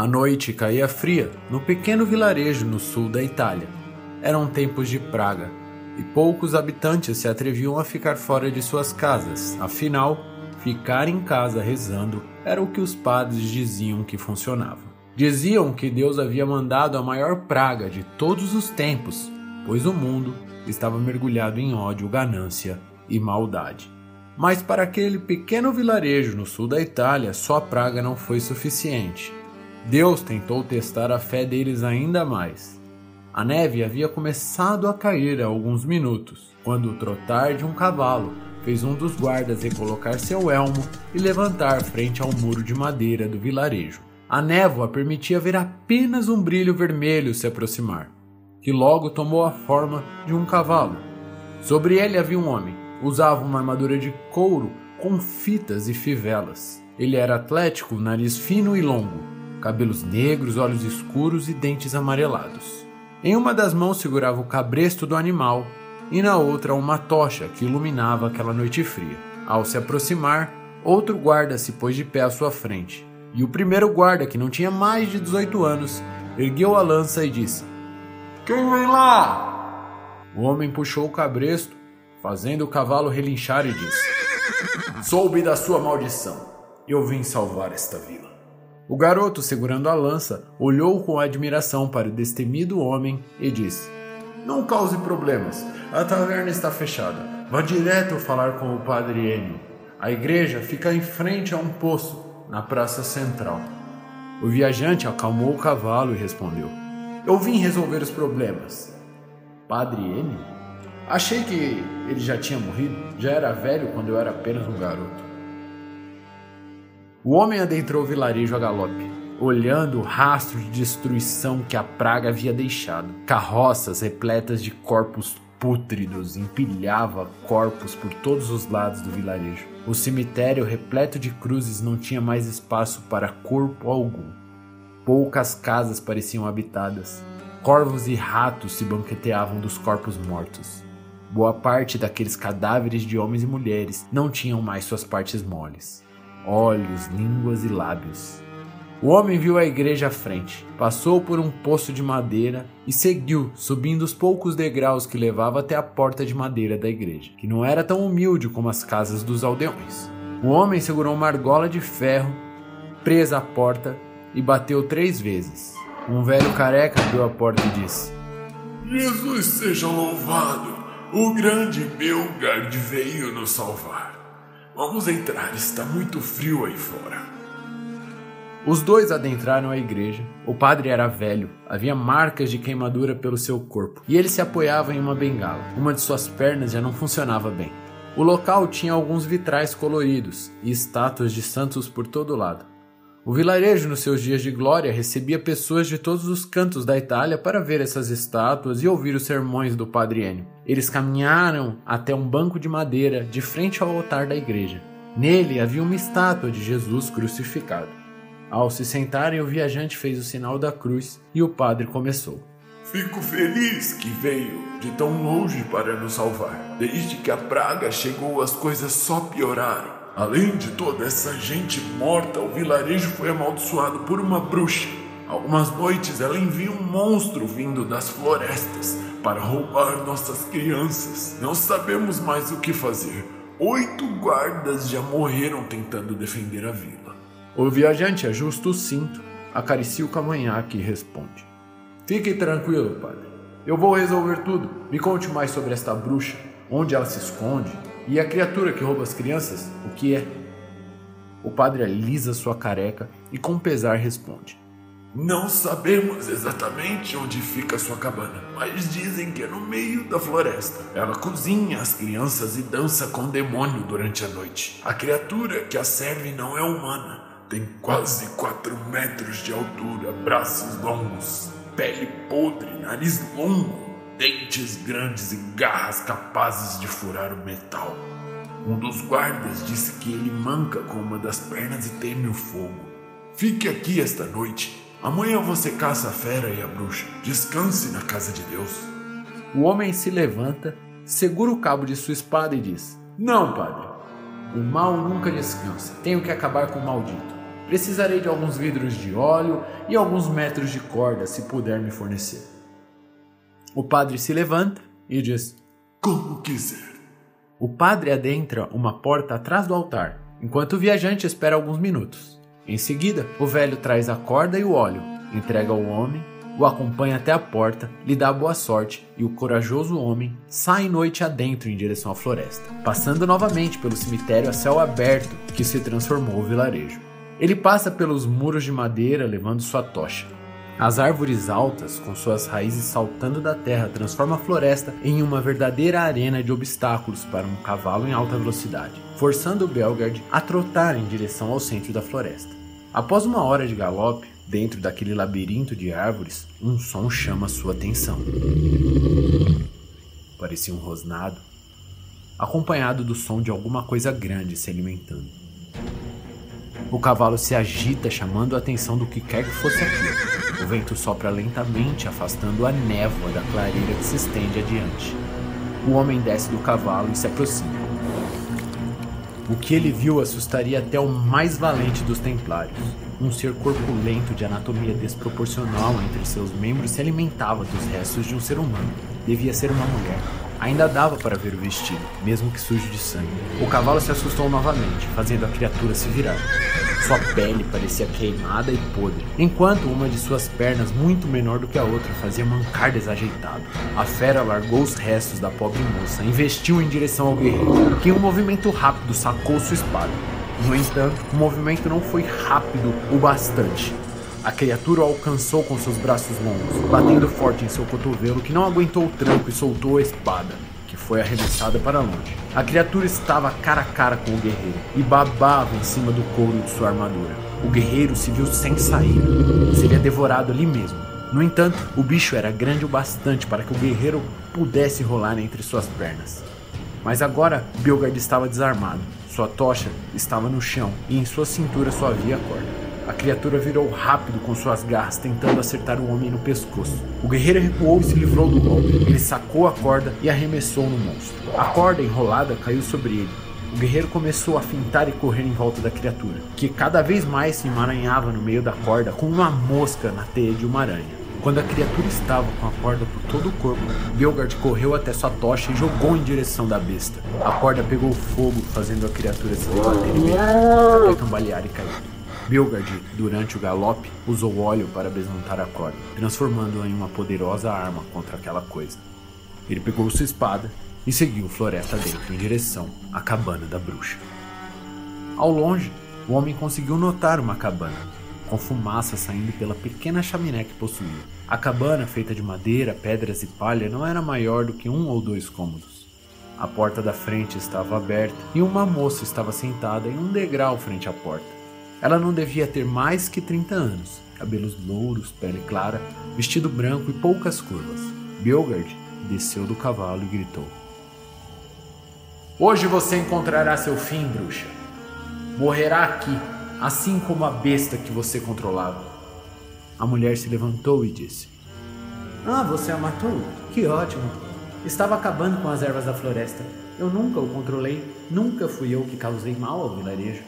A noite caía fria no pequeno vilarejo no sul da Itália. Eram tempos de praga e poucos habitantes se atreviam a ficar fora de suas casas, afinal, ficar em casa rezando era o que os padres diziam que funcionava. Diziam que Deus havia mandado a maior praga de todos os tempos, pois o mundo estava mergulhado em ódio, ganância e maldade. Mas para aquele pequeno vilarejo no sul da Itália, só praga não foi suficiente. Deus tentou testar a fé deles ainda mais. A neve havia começado a cair há alguns minutos, quando o trotar de um cavalo fez um dos guardas recolocar seu elmo e levantar frente ao muro de madeira do vilarejo. A névoa permitia ver apenas um brilho vermelho se aproximar, que logo tomou a forma de um cavalo. Sobre ele havia um homem. Usava uma armadura de couro com fitas e fivelas. Ele era atlético, nariz fino e longo, cabelos negros, olhos escuros e dentes amarelados. Em uma das mãos segurava o cabresto do animal e na outra uma tocha que iluminava aquela noite fria. Ao se aproximar, outro guarda se pôs de pé à sua frente. E o primeiro guarda, que não tinha mais de 18 anos, ergueu a lança e disse: Quem vem lá? O homem puxou o cabresto, fazendo o cavalo relinchar e disse: Soube da sua maldição. Eu vim salvar esta vila. O garoto, segurando a lança, olhou com admiração para o destemido homem e disse: Não cause problemas. A taverna está fechada. Vá direto falar com o padre Enio. A igreja fica em frente a um poço na praça central. O viajante acalmou o cavalo e respondeu: Eu vim resolver os problemas. Padre Enio? Achei que ele já tinha morrido. Já era velho quando eu era apenas um garoto. O homem adentrou o vilarejo a galope, olhando o rastro de destruição que a praga havia deixado. Carroças repletas de corpos pútridos empilhava corpos por todos os lados do vilarejo. O cemitério repleto de cruzes não tinha mais espaço para corpo algum. Poucas casas pareciam habitadas. Corvos e ratos se banqueteavam dos corpos mortos. Boa parte daqueles cadáveres de homens e mulheres não tinham mais suas partes moles olhos, línguas e lábios. O homem viu a igreja à frente, passou por um poço de madeira e seguiu, subindo os poucos degraus que levava até a porta de madeira da igreja, que não era tão humilde como as casas dos aldeões. O homem segurou uma argola de ferro presa à porta e bateu três vezes. Um velho careca abriu a porta e disse: Jesus seja louvado! O grande Belgard veio nos salvar. Vamos entrar, está muito frio aí fora. Os dois adentraram a igreja. O padre era velho, havia marcas de queimadura pelo seu corpo e ele se apoiava em uma bengala. Uma de suas pernas já não funcionava bem. O local tinha alguns vitrais coloridos e estátuas de santos por todo lado. O vilarejo, nos seus dias de glória, recebia pessoas de todos os cantos da Itália para ver essas estátuas e ouvir os sermões do Padre Ennio. Eles caminharam até um banco de madeira de frente ao altar da igreja. Nele havia uma estátua de Jesus crucificado. Ao se sentarem, o viajante fez o sinal da cruz e o padre começou. Fico feliz que veio de tão longe para nos salvar. Desde que a praga chegou, as coisas só pioraram. Além de toda essa gente morta, o vilarejo foi amaldiçoado por uma bruxa. Algumas noites ela envia um monstro vindo das florestas para roubar nossas crianças. Não sabemos mais o que fazer. Oito guardas já morreram tentando defender a vila. O viajante ajusta o cinto, acaricia o cavanhaque e responde: Fique tranquilo, padre. Eu vou resolver tudo. Me conte mais sobre esta bruxa, onde ela se esconde e a criatura que rouba as crianças, o que é? O padre alisa sua careca e com pesar responde: Não sabemos exatamente onde fica sua cabana, mas dizem que é no meio da floresta. Ela cozinha as crianças e dança com o demônio durante a noite. A criatura que a serve não é humana. Tem quase 4 metros de altura, braços longos, pele podre, nariz longo dentes grandes e garras capazes de furar o metal. Um dos guardas disse que ele manca com uma das pernas e teme o fogo. Fique aqui esta noite. Amanhã você caça a fera e a bruxa. Descanse na casa de Deus. O homem se levanta, segura o cabo de sua espada e diz: Não, padre. O mal nunca descansa. Tenho que acabar com o maldito. Precisarei de alguns vidros de óleo e alguns metros de corda, se puder me fornecer. O padre se levanta e diz: Como quiser. O padre adentra uma porta atrás do altar, enquanto o viajante espera alguns minutos. Em seguida, o velho traz a corda e o óleo, entrega ao homem, o acompanha até a porta, lhe dá boa sorte e o corajoso homem sai noite adentro em direção à floresta, passando novamente pelo cemitério a céu aberto que se transformou o vilarejo. Ele passa pelos muros de madeira levando sua tocha. As árvores altas, com suas raízes saltando da terra, transformam a floresta em uma verdadeira arena de obstáculos para um cavalo em alta velocidade, forçando Belgard a trotar em direção ao centro da floresta. Após uma hora de galope, dentro daquele labirinto de árvores, um som chama sua atenção. Parecia um rosnado, acompanhado do som de alguma coisa grande se alimentando. O cavalo se agita, chamando a atenção do que quer que fosse aquilo. O vento sopra lentamente, afastando a névoa da clareira que se estende adiante. O homem desce do cavalo e se aproxima. O que ele viu assustaria até o mais valente dos templários. Um ser corpulento de anatomia desproporcional entre seus membros se alimentava dos restos de um ser humano. Devia ser uma mulher. Ainda dava para ver o vestido, mesmo que sujo de sangue. O cavalo se assustou novamente, fazendo a criatura se virar. Sua pele parecia queimada e podre, enquanto uma de suas pernas, muito menor do que a outra, fazia mancar desajeitado. A fera largou os restos da pobre moça e investiu em direção ao guerreiro, que em um movimento rápido sacou sua espada. No entanto, o movimento não foi rápido o bastante. A criatura o alcançou com seus braços longos, batendo forte em seu cotovelo que não aguentou o tranco e soltou a espada, que foi arremessada para longe. A criatura estava cara a cara com o guerreiro e babava em cima do couro de sua armadura. O guerreiro se viu sem saída, seria devorado ali mesmo. No entanto, o bicho era grande o bastante para que o guerreiro pudesse rolar entre suas pernas. Mas agora Bilgard estava desarmado. Sua tocha estava no chão e em sua cintura só havia corda. A criatura virou rápido com suas garras, tentando acertar o homem no pescoço. O guerreiro recuou e se livrou do golpe. Ele sacou a corda e arremessou no monstro. A corda enrolada caiu sobre ele. O guerreiro começou a fintar e correr em volta da criatura, que cada vez mais se emaranhava no meio da corda como uma mosca na teia de uma aranha. Quando a criatura estava com a corda por todo o corpo, Belgard correu até sua tocha e jogou em direção da besta. A corda pegou fogo, fazendo a criatura se debater e até cambalear e cair. Bilgard, durante o galope, usou óleo para besuntar a corda, transformando-a em uma poderosa arma contra aquela coisa. Ele pegou sua espada e seguiu floresta dentro em direção à cabana da bruxa. Ao longe, o homem conseguiu notar uma cabana, com fumaça saindo pela pequena chaminé que possuía. A cabana, feita de madeira, pedras e palha, não era maior do que um ou dois cômodos. A porta da frente estava aberta e uma moça estava sentada em um degrau frente à porta. Ela não devia ter mais que 30 anos, cabelos louros, pele clara, vestido branco e poucas curvas. Bilgard desceu do cavalo e gritou: Hoje você encontrará seu fim, bruxa. Morrerá aqui, assim como a besta que você controlava. A mulher se levantou e disse: Ah, você a matou? Que ótimo! Estava acabando com as ervas da floresta. Eu nunca o controlei, nunca fui eu que causei mal ao vilarejo.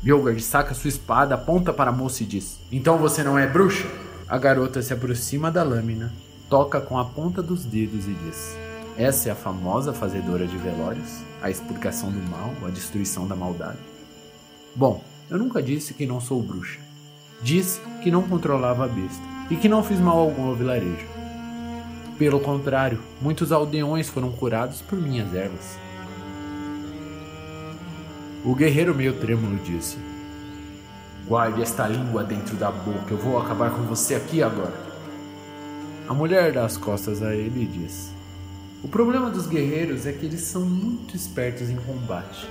Bjorgard saca sua espada, aponta para a moça e diz: Então você não é bruxa? A garota se aproxima da lâmina, toca com a ponta dos dedos e diz: Essa é a famosa fazedora de velórios? A explicação do mal, a destruição da maldade? Bom, eu nunca disse que não sou bruxa. Disse que não controlava a besta e que não fiz mal algum ao vilarejo. Pelo contrário, muitos aldeões foram curados por minhas ervas. O guerreiro meio trêmulo disse: Guarde esta língua dentro da boca, eu vou acabar com você aqui agora. A mulher dá as costas a ele e diz: O problema dos guerreiros é que eles são muito espertos em combate.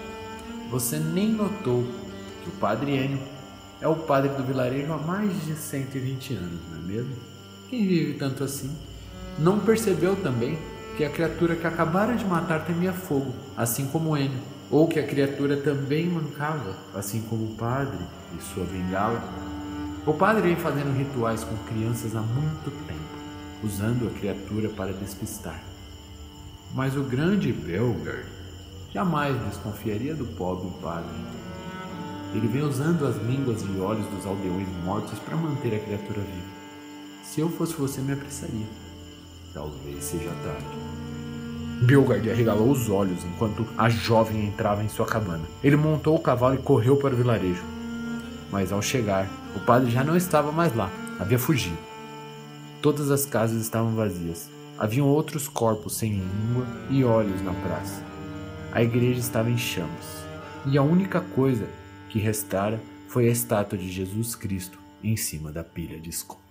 Você nem notou que o padre Enio é o padre do vilarejo há mais de 120 anos, não é mesmo? Quem vive tanto assim? Não percebeu também que a criatura que acabara de matar temia fogo, assim como Enio ou que a criatura também mancava, assim como o padre e sua bengala. O padre vem fazendo rituais com crianças há muito tempo, usando a criatura para despistar. Mas o grande Belgar jamais desconfiaria do pobre padre. Ele vem usando as línguas e olhos dos aldeões mortos para manter a criatura viva. Se eu fosse você, me apressaria. Talvez seja tarde. Bilgard arregalou os olhos enquanto a jovem entrava em sua cabana. Ele montou o cavalo e correu para o vilarejo. Mas ao chegar, o padre já não estava mais lá, havia fugido. Todas as casas estavam vazias. Haviam outros corpos sem língua e olhos na praça. A igreja estava em chamas. E a única coisa que restara foi a estátua de Jesus Cristo em cima da pilha de escombros.